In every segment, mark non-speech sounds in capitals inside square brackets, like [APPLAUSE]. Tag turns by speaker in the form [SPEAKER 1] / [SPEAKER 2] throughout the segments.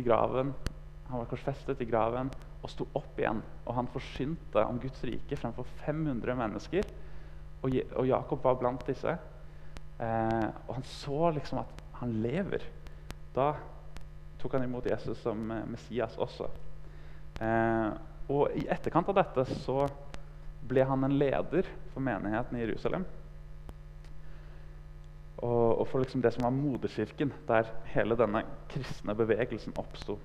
[SPEAKER 1] i graven. Han var korsfestet i graven og sto opp igjen. Og han forsynte om Guds rike fremfor 500 mennesker. Og, og Jakob var blant disse. Eh, og han så liksom at han lever. Da tok han imot Jesus som eh, Messias også. Eh, og i etterkant av dette så ble han en leder for menigheten i Jerusalem. Og, og for liksom det som var moderkirken, der hele denne kristne bevegelsen oppsto.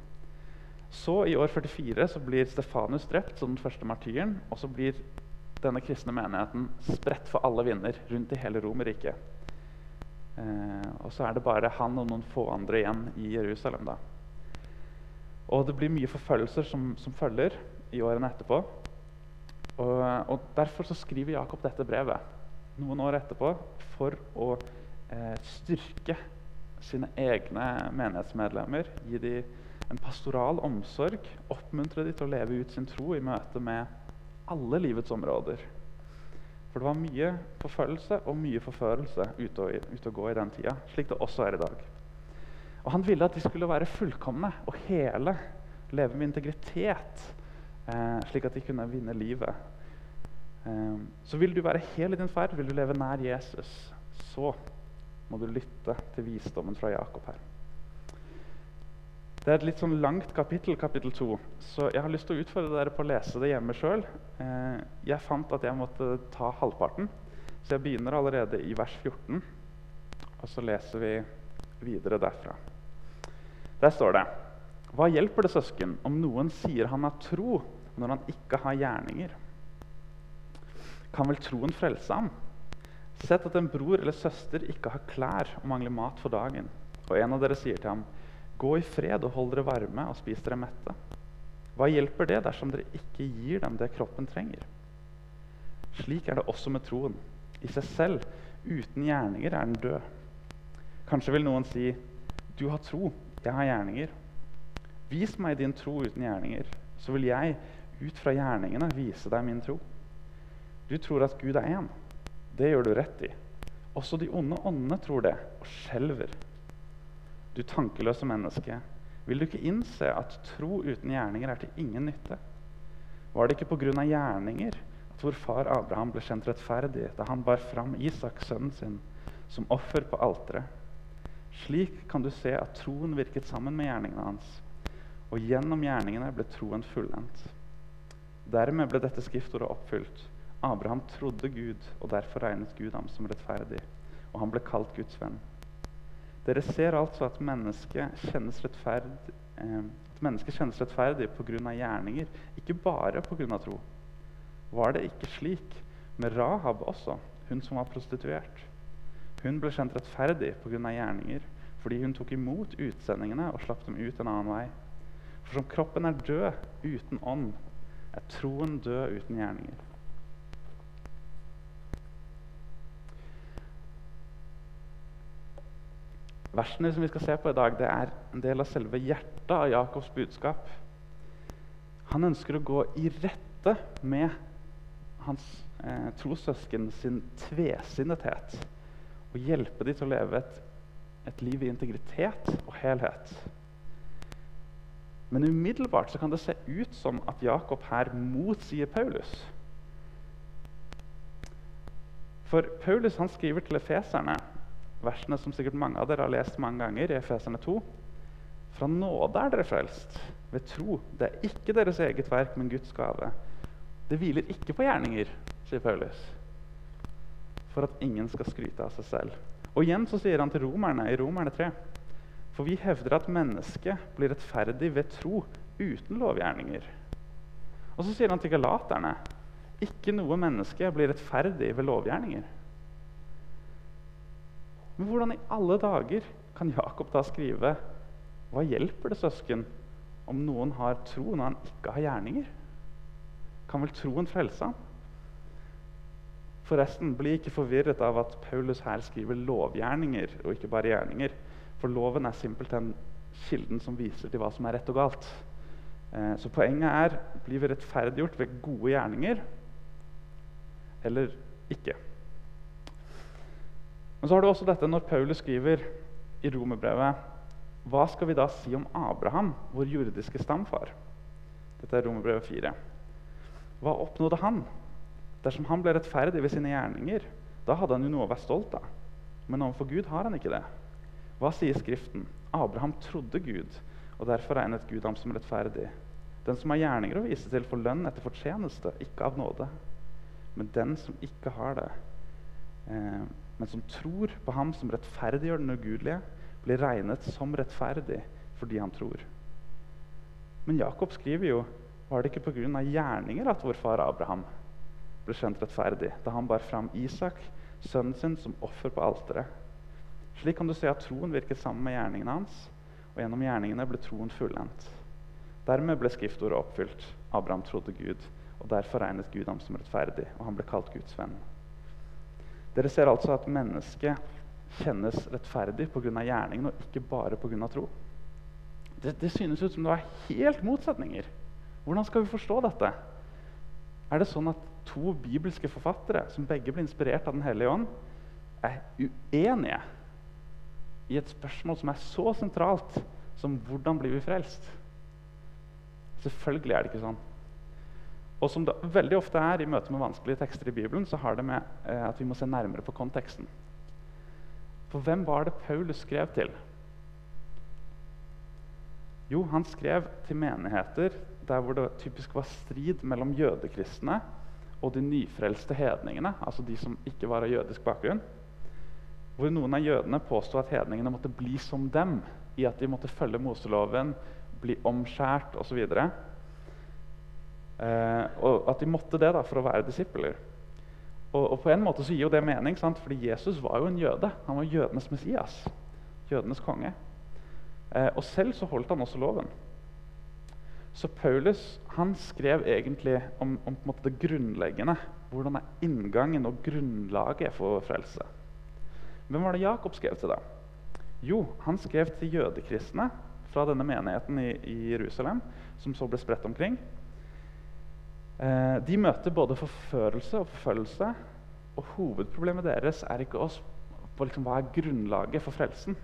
[SPEAKER 1] Så i år 44 så blir Stefanus drept som den første martyren. Og så blir denne kristne menigheten spredt for alle vinder rundt i hele Romerriket. Eh, og så er det bare han og noen få andre igjen i Jerusalem. da. Og det blir mye forfølgelser som, som følger i årene etterpå. Og, og, Derfor så skriver Jakob dette brevet noen år etterpå for å styrke sine egne menighetsmedlemmer. Gi dem en pastoral omsorg. Oppmuntre dem til å leve ut sin tro i møte med alle livets områder. For det var mye forfølgelse og mye forførelse ute og, ute og gå i den tida, slik det også er i dag. Og Han ville at de skulle være fullkomne og hele, leve med integritet, eh, slik at de kunne vinne livet. Eh, så vil du være hel i din ferd, vil du leve nær Jesus, så må du lytte til visdommen fra Jakob her. Det er et litt sånn langt kapittel, kapittel 2, så jeg har lyst til å utfordre dere på å lese det hjemme sjøl. Eh, jeg fant at jeg måtte ta halvparten, så jeg begynner allerede i vers 14. Og så leser vi videre derfra. Der står det Hva hjelper det, søsken, om noen sier han har tro, når han ikke har gjerninger? Kan vel troen frelse ham? Sett at en bror eller søster ikke har klær og mangler mat for dagen, og en av dere sier til ham Gå i fred og hold dere varme og spis dere mette. Hva hjelper det dersom dere ikke gir dem det kroppen trenger? Slik er det også med troen. I seg selv, uten gjerninger, er den død. Kanskje vil noen si, 'Du har tro, jeg har gjerninger.' Vis meg din tro uten gjerninger, så vil jeg ut fra gjerningene vise deg min tro. Du tror at Gud er én. Det gjør du rett i. Også de onde åndene tror det og skjelver. Du tankeløse menneske, vil du ikke innse at tro uten gjerninger er til ingen nytte? Var det ikke pga. gjerninger at vår far Abraham ble kjent rettferdig da han bar fram Isak, sønnen sin, som offer på alteret? Slik kan du se at troen virket sammen med gjerningene hans, og gjennom gjerningene ble troen fullendt. Dermed ble dette skriftordet oppfylt. Abraham trodde Gud, og derfor regnet Gud ham som rettferdig, og han ble kalt Guds venn. Dere ser altså at mennesket kjennes rettferdig, eh, at mennesket kjennes rettferdig pga. gjerninger, ikke bare pga. tro. Var det ikke slik med Rahab også, hun som var prostituert? Hun ble kjent rettferdig pga. gjerninger fordi hun tok imot utsendingene og slapp dem ut en annen vei. For som kroppen er død uten ånd, er troen død uten gjerninger. Versene som vi skal se på i dag, det er en del av selve hjertet av Jakobs budskap. Han ønsker å gå i rette med hans eh, trossøsken sin tvesinnethet og hjelpe dem til å leve et, et liv i integritet og helhet. Men umiddelbart så kan det se ut som at Jakob her motsier Paulus. For Paulus han skriver til efeserne versene som sikkert mange av dere har lest mange ganger, i Efeserne 2. Fra nåde er dere frelst, ved tro. Det er ikke deres eget verk, men Guds gave. Det hviler ikke på gjerninger, sier Paulus, for at ingen skal skryte av seg selv. Og igjen så sier han til romerne i Romerne 3.: For vi hevder at mennesket blir rettferdig ved tro uten lovgjerninger. Og så sier han til galaterne ikke noe menneske blir rettferdig ved lovgjerninger. Men hvordan i alle dager kan Jakob da skrive Hva hjelper det, søsken, om noen har tro når han ikke har gjerninger? Kan vel troen frelse ham? Forresten, bli ikke forvirret av at Paulus her skriver lovgjerninger og ikke bare gjerninger. For loven er simpelthen kilden som viser til hva som er rett og galt. Eh, så poenget er blir vi rettferdiggjort ved gode gjerninger eller ikke. Men så har du også dette når Paulus skriver i romerbrevet hva skal vi da si om Abraham, vår jordiske stamfar? Dette er Romerbrevet 4. Hva oppnådde han? Dersom han ble rettferdig ved sine gjerninger, da hadde han jo noe å være stolt av. Men overfor Gud har han ikke det. Hva sier Skriften? Abraham trodde Gud, og derfor regnet Gud ham som rettferdig. Den som har gjerninger å vise til, får lønn etter fortjeneste, ikke av nåde. Men den som ikke har det, men som tror på ham som rettferdiggjør den ugudelige, blir regnet som rettferdig fordi han tror. Men Jakob skriver jo var det ikke pga. gjerninger at vår far Abraham ble skjønt rettferdig da han bar fram Isak, sønnen sin, som offer på alteret. Slik kan du se at troen virket sammen med gjerningene hans, og gjennom gjerningene ble troen fullendt. Dermed ble skriftordet oppfylt. Abraham trodde Gud, og derfor regnet Gud ham som rettferdig, og han ble kalt Guds venn. Dere ser altså at mennesket kjennes rettferdig pga. gjerningen, og ikke bare pga. tro. Det, det synes ut som det var helt motsetninger. Hvordan skal vi forstå dette? Er det sånn at to bibelske forfattere, som begge ble inspirert av Den hellige ånd, er uenige i et spørsmål som er så sentralt som hvordan blir vi frelst? Selvfølgelig er det ikke sånn. Og som det veldig ofte er i møte med vanskelige tekster i Bibelen, så har det med eh, at vi må se nærmere på konteksten. For hvem var det Paulus skrev til? Jo, han skrev til menigheter der hvor det typisk var strid mellom jødekristne og de nyfrelste hedningene, altså de som ikke var av jødisk bakgrunn. Hvor noen av jødene påsto at hedningene måtte bli som dem, i at de måtte følge Moseloven, bli omskjært osv. Eh, og at de måtte det da, for å være disipler. Og, og, på en måte så gir jo det mening, sant? fordi Jesus var jo en jøde. Han var jødenes Messias. Jødenes konge. Eh, og selv så holdt han også loven. Så Paulus han skrev egentlig om, om det grunnleggende. Hvordan er inngangen og grunnlaget for frelse? Hvem var det Jakob skrev til, da? Jo, han skrev til jødekristne fra denne menigheten i, i Jerusalem, som så ble spredt omkring. Eh, de møter både forførelse og forfølgelse. Og hovedproblemet deres er ikke oss på liksom, hva er grunnlaget for frelsen.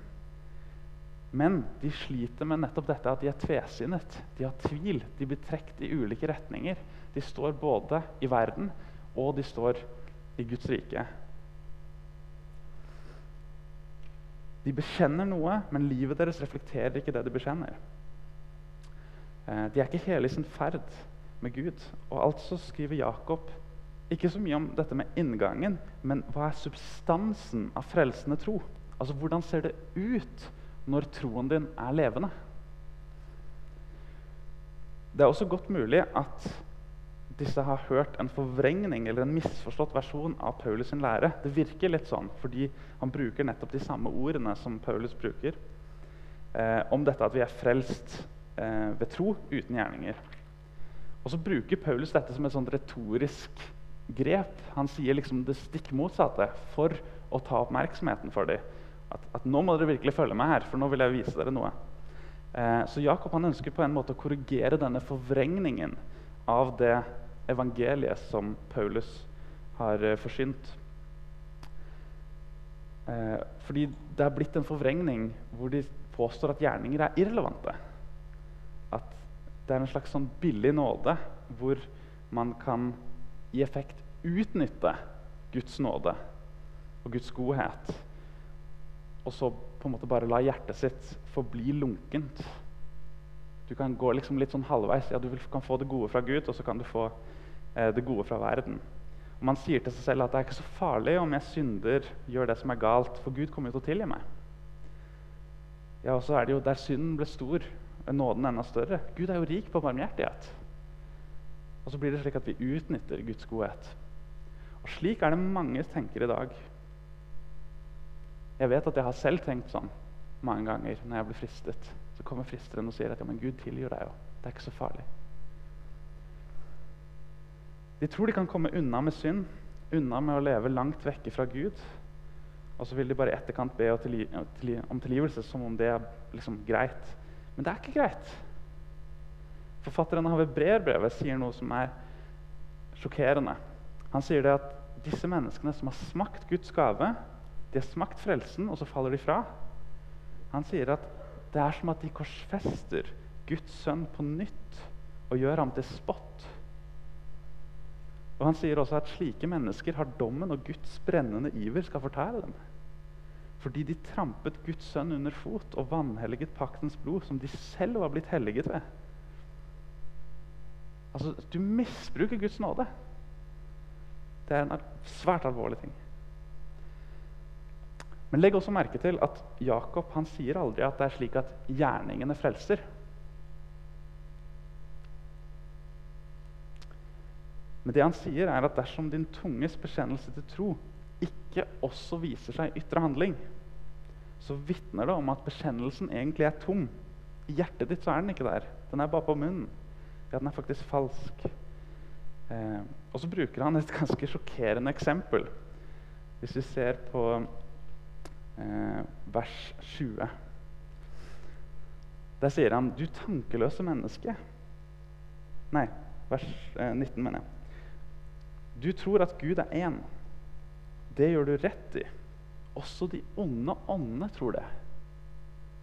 [SPEAKER 1] Men de sliter med nettopp dette at de er tvesinnet. De har tvil. De blir trukket i ulike retninger. De står både i verden og de står i Guds rike. De bekjenner noe, men livet deres reflekterer ikke det de bekjenner. Eh, de er ikke hele i sin ferd med Gud. Og altså skriver Jakob ikke så mye om dette med inngangen, men hva er substansen av frelsende tro? Altså, Hvordan ser det ut når troen din er levende? Det er også godt mulig at disse har hørt en forvrengning eller en misforstått versjon av Paulus' sin lære. Det virker litt sånn fordi han bruker nettopp de samme ordene som Paulus bruker. Eh, om dette at vi er frelst eh, ved tro uten gjerninger. Og så bruker Paulus dette som et sånt retorisk grep. Han sier liksom det stikk motsatte for å ta oppmerksomheten for dem. At, at, nå må dere virkelig følge meg her, for nå vil jeg vise dere noe. Eh, så Jakob han ønsker på en måte å korrigere denne forvrengningen av det evangeliet som Paulus har eh, forsynt. Eh, fordi det er blitt en forvrengning hvor de påstår at gjerninger er irrelevante. At det er en slags sånn billig nåde hvor man kan i effekt utnytte Guds nåde og Guds godhet. Og så på en måte bare la hjertet sitt forbli lunkent. Du kan gå liksom litt sånn halvveis. Ja, Du kan få det gode fra Gud, og så kan du få eh, det gode fra verden. Og Man sier til seg selv at det er ikke så farlig om jeg synder, gjør det som er galt, for Gud kommer jo til å tilgi meg. Ja, og så er det jo Der synden ble stor, er nåden enda større. Gud er jo rik på barmhjertighet. Og så blir det slik at vi utnytter Guds godhet. Og Slik er det mange tenker i dag. Jeg vet at jeg har selv tenkt sånn mange ganger når jeg blir fristet. Så kommer fristeren og sier at ja, men Gud tilgir deg jo. Det er ikke så farlig. De tror de kan komme unna med synd, unna med å leve langt vekke fra Gud. Og så vil de bare i etterkant be om tilgivelse som om det er liksom greit. Men det er ikke greit. Forfatteren av Hebreerbrevet sier noe som er sjokkerende. Han sier det at disse menneskene som har smakt Guds gave, de har smakt frelsen, og så faller de fra. Han sier at det er som at de korsfester Guds sønn på nytt og gjør ham til spott. Og Han sier også at slike mennesker har dommen, og Guds brennende iver skal fortære dem. Fordi de trampet Guds sønn under fot og vanhelliget paktens blod, som de selv var blitt helliget ved. Altså, Du misbruker Guds nåde. Det er en svært alvorlig ting. Men legg også merke til at Jakob han sier aldri at det er slik at gjerningene frelser. Men det han sier, er at dersom din tunges bekjennelse til tro ikke også viser seg i ytre handling, så vitner det om at bekjennelsen egentlig er tom. I hjertet ditt så er den ikke der. Den er bare på munnen. Ja, den er faktisk falsk. Eh, og så bruker han et [LAUGHS] ganske sjokkerende eksempel. Hvis vi ser på eh, vers 20. Der sier han 'du tankeløse menneske'. Nei, vers eh, 19, mener jeg. Du tror at Gud er én. Det gjør du rett i. Også de onde åndene tror det,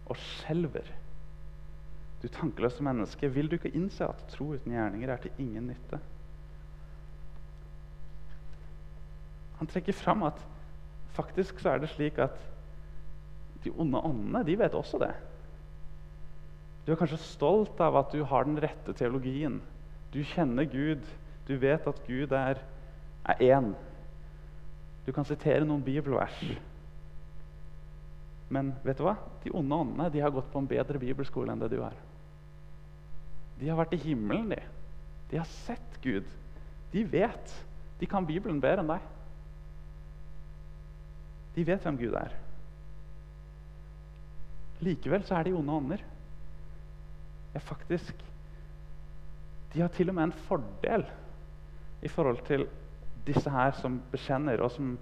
[SPEAKER 1] og skjelver. Du tankeløse menneske, vil du ikke innse at tro uten gjerninger er til ingen nytte? Han trekker fram at faktisk så er det slik at de onde åndene de vet også det. Du er kanskje stolt av at du har den rette teologien. Du kjenner Gud. Du vet at Gud er én. Du kan sitere noen bibelvers. Men vet du hva? de onde åndene de har gått på en bedre bibelskole enn det du har. De har vært i himmelen, de. De har sett Gud. De vet. De kan Bibelen bedre enn deg. De vet hvem Gud er. Likevel så er de onde ånder. Ja, faktisk De har til og med en fordel i forhold til disse her som bekjenner, og som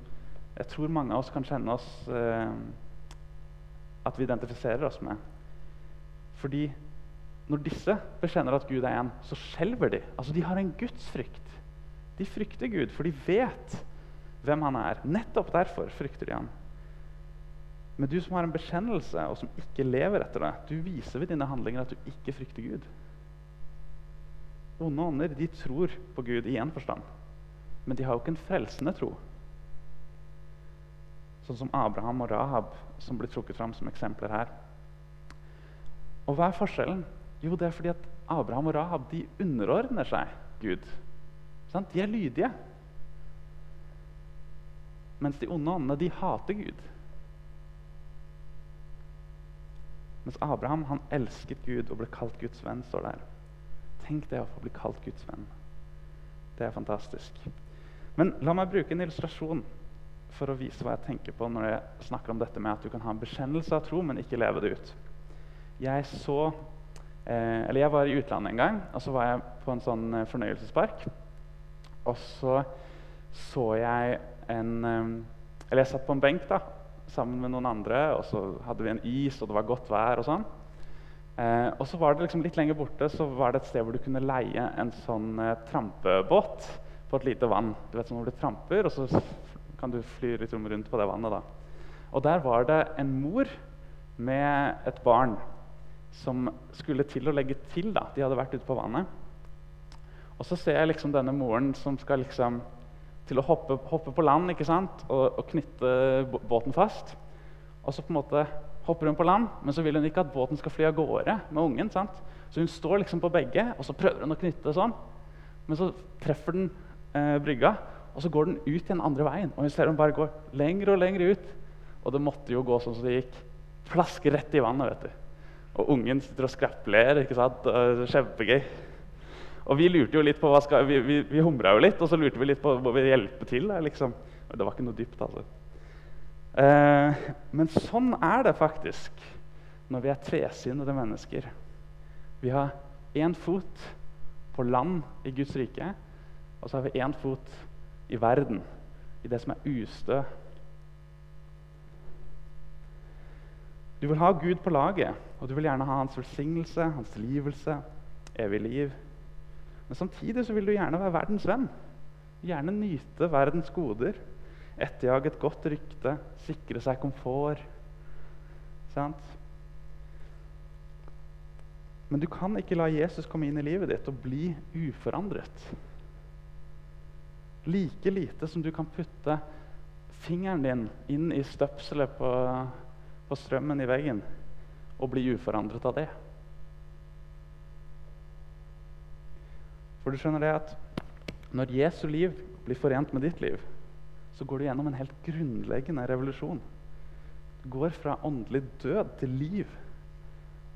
[SPEAKER 1] jeg tror mange av oss kan kjenne oss eh, At vi identifiserer oss med. Fordi når disse bekjenner at Gud er én, så skjelver de. Altså, De har en gudsfrykt. De frykter Gud, for de vet hvem han er. Nettopp derfor frykter de han. Men du som har en bekjennelse, og som ikke lever etter det, du viser ved dine handlinger at du ikke frykter Gud. Onde ånder de tror på Gud i én forstand, men de har jo ikke en frelsende tro. Sånn som Abraham og Rahab, som blir trukket fram som eksempler her. Og hva er forskjellen? Jo, det er fordi at Abraham og Rahab de underordner seg Gud. Sant? De er lydige. Mens de onde åndene de hater Gud. Mens Abraham han elsket Gud og ble kalt Guds venn. står der. Tenk det å få bli kalt Guds venn. Det er fantastisk. Men la meg bruke en illustrasjon for å vise hva jeg tenker på når jeg snakker om dette med at du kan ha en bekjennelse av tro, men ikke leve det ut. Jeg så eh, Eller jeg var i utlandet en gang, og så var jeg på en sånn eh, fornøyelsespark. Og så så jeg en eh, Eller jeg satt på en benk da, sammen med noen andre, og så hadde vi en is, og det var godt vær og sånn. Eh, og så var det liksom litt lenger borte så var det et sted hvor du kunne leie en sånn eh, trampebåt på et lite vann. Du vet sånn hvor du tramper, og så kan du fly litt rundt på det vannet. da. Og der var det en mor med et barn som skulle til å legge til. da. De hadde vært ute på vannet. Og så ser jeg liksom denne moren som skal liksom til å hoppe, hoppe på land ikke sant? Og, og knytte båten fast. Og så på en måte hopper hun på land, men så vil hun ikke at båten skal fly av gårde med ungen. sant? Så hun står liksom på begge, og så prøver hun å knytte sånn. Men så treffer den eh, brygga, og så går den ut igjen andre veien. Og vi ser den bare går lengre og lengre ut. Og det måtte jo gå sånn som det gikk. Plask rett i vannet. vet du. Og ungen sitter og skrapler. ikke sant? Kjempegøy. Og vi lurte jo litt på hva skal, vi, vi, vi humra jo litt, og så lurte vi litt på hva vi hjelpe til. Liksom. Det var ikke noe dypt, altså. Eh, men sånn er det faktisk når vi er tresinnede mennesker. Vi har én fot på land i Guds rike, og så har vi én fot i verden, i det som er ustø. Du vil ha Gud på laget, og du vil gjerne ha hans velsignelse, hans tilgivelse, evig liv. Men samtidig så vil du gjerne være verdens venn. Gjerne nyte verdens goder. Etterjage et godt rykte, sikre seg komfort. Sant? Men du kan ikke la Jesus komme inn i livet ditt og bli uforandret. Like lite som du kan putte fingeren din inn i støpselet på, på strømmen i veggen og bli uforandret av det. For du skjønner det at når Jesu liv blir forent med ditt liv, så går du gjennom en helt grunnleggende revolusjon. Du går fra åndelig død til liv.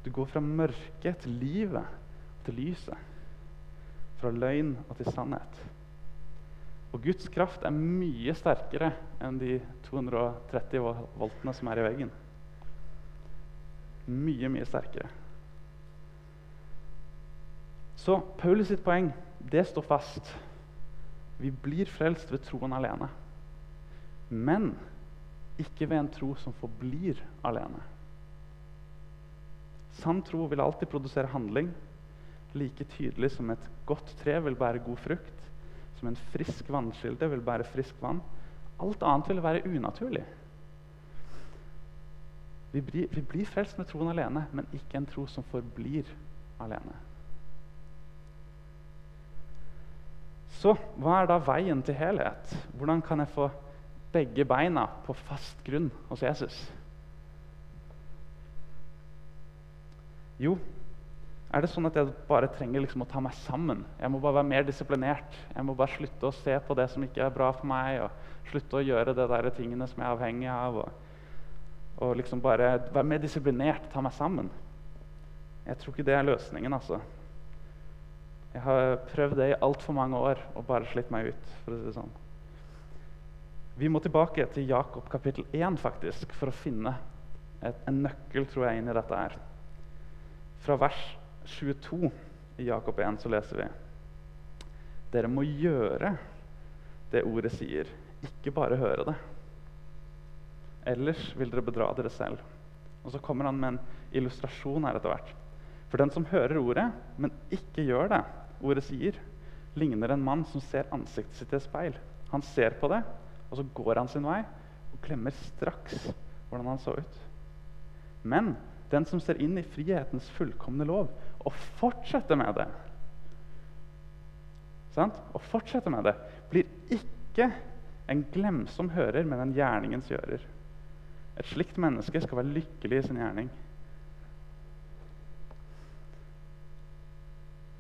[SPEAKER 1] Du går fra mørket til livet, til lyset. Fra løgn og til sannhet. Og Guds kraft er mye sterkere enn de 230 voltene som er i veggen. Mye, mye sterkere. Så Paulus sitt poeng det står fast. Vi blir frelst ved troen alene. Men ikke ved en tro som forblir alene. Sann tro vil alltid produsere handling, like tydelig som et godt tre vil bære god frukt, som en frisk vannkilde vil bære frisk vann. Alt annet vil være unaturlig. Vi blir, vi blir frelst med troen alene, men ikke en tro som forblir alene. Så hva er da veien til helhet? Hvordan kan jeg få begge beina på fast grunn hos Jesus? Jo, er det sånn at jeg bare trenger liksom å ta meg sammen? Jeg må bare være mer disiplinert. Jeg må bare slutte å se på det som ikke er bra for meg, og slutte å gjøre det der tingene som jeg er avhengig av. Og, og liksom bare være mer disiplinert, ta meg sammen. Jeg tror ikke det er løsningen, altså. Jeg har prøvd det i altfor mange år og bare slitt meg ut. for å si det sånn. Vi må tilbake til Jakob kapittel 1 faktisk, for å finne et, en nøkkel tror jeg, inn i dette. her. Fra vers 22 i Jakob 1 så leser vi Dere må gjøre det ordet sier, ikke bare høre det. Ellers vil dere bedra dere selv. Og Så kommer han med en illustrasjon her etter hvert. For den som hører ordet, men ikke gjør det, ordet sier, ligner en mann som ser ansiktet sitt i et speil. Han ser på det, og så går han sin vei og glemmer straks hvordan han så ut. Men den som ser inn i frihetens fullkomne lov og fortsetter med det sant? Og fortsetter med det, blir ikke en glemsom hører, men en gjerningens gjører. Et slikt menneske skal være lykkelig i sin gjerning.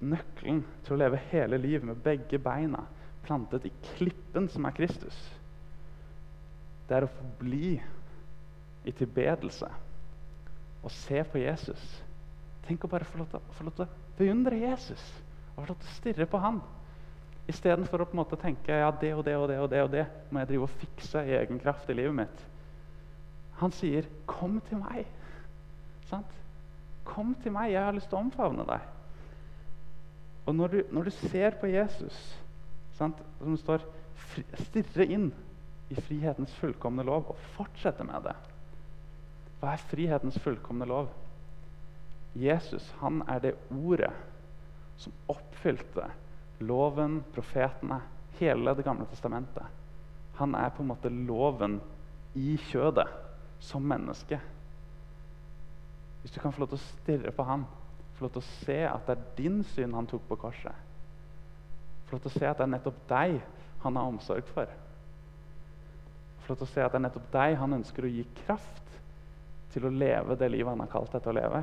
[SPEAKER 1] Nøkkelen til å leve hele livet med begge beina plantet i klippen som er Kristus, det er å forbli i tilbedelse og se på Jesus. Tenk å bare få lov til, å beundre Jesus og få lov til å stirre på han. Istedenfor å på en måte tenke ja, det og det og det og det og det må jeg drive og fikse i egen kraft i livet mitt. Han sier, 'Kom til meg.' Sant? Kom til meg, jeg har lyst til å omfavne deg. Og når du, når du ser på Jesus, sant, som står, stirre inn i frihetens fullkomne lov og fortsette med det Hva er frihetens fullkomne lov? Jesus han er det ordet som oppfylte loven, profetene, hele Det gamle testamentet. Han er på en måte loven i kjødet, som menneske. Hvis du kan få lov til å stirre på ham, få lov til å se at det er din synd han tok på korset. Få lov til å se at det er nettopp deg han har omsorg for. Få lov til å se at det er nettopp deg han ønsker å gi kraft til å leve det livet han har kalt deg til å leve.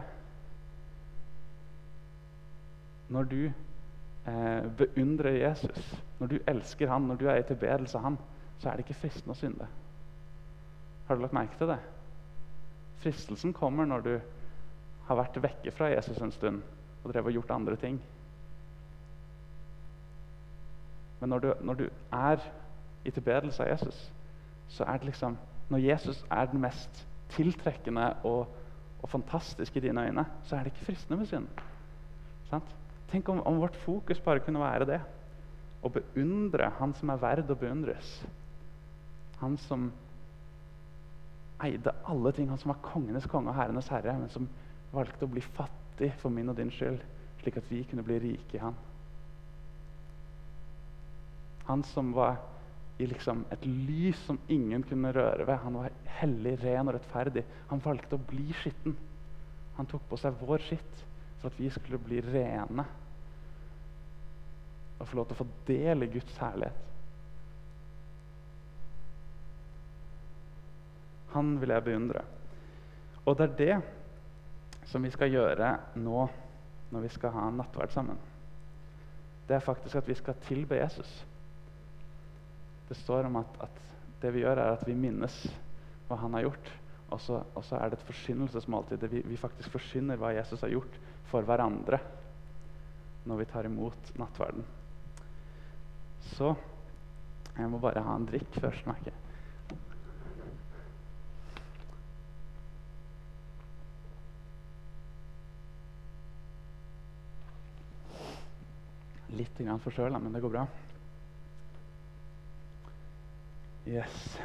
[SPEAKER 1] Når du eh, beundrer Jesus, når du elsker han, når du er i tilbedelse av han, så er det ikke fristende å synde. Har du lagt merke til det? Fristelsen kommer når du har vært vekke fra Jesus en stund og drevet og gjort andre ting. Men når du, når du er i tilbedelse av Jesus, så er det liksom Når Jesus er den mest tiltrekkende og, og fantastisk i dine øyne, så er det ikke fristende med synd. Sant? Tenk om, om, vårt fokus bare kunne være det. Å beundre Han som er verd å beundres. Han som eide alle ting. Han som var kongenes konge og herrenes herre, men som valgte å bli fattig for min og din skyld, slik at vi kunne bli rike i Han. Han som var i liksom et lys som ingen kunne røre ved. Han var hellig, ren og rettferdig. Han valgte å bli skitten. Han tok på seg vår skitt For at vi skulle bli rene og få lov til å få del i Guds herlighet. Han vil jeg beundre. Og det er det som vi skal gjøre nå når vi skal ha nattverd sammen. Det er faktisk at vi skal tilbe Jesus. Det står om at, at det vi gjør, er at vi minnes hva han har gjort. Og så, og så er det et forsynnelsesmåltid. Vi, vi faktisk forsyner hva Jesus har gjort for hverandre når vi tar imot nattverden. Så jeg må bare ha en drikk først, merker jeg. Litt grann forkjøla, men det går bra. Yes.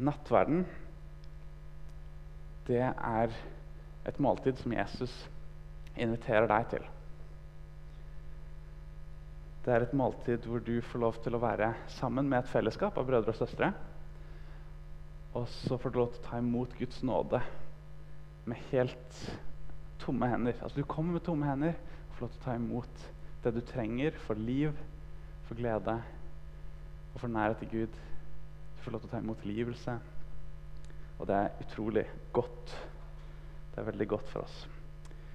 [SPEAKER 1] Nattverden, det er et måltid som Jesus inviterer deg til. Det er et måltid hvor du får lov til å være sammen med et fellesskap av brødre og søstre. Og så får du lov til å ta imot Guds nåde med helt tomme hender. Altså Du kommer med tomme hender og får lov til å ta imot det du trenger for liv, for glede og får nærhet til Gud. Du får lov til å ta imot tilgivelse. Og det er utrolig godt. Det er veldig godt for oss.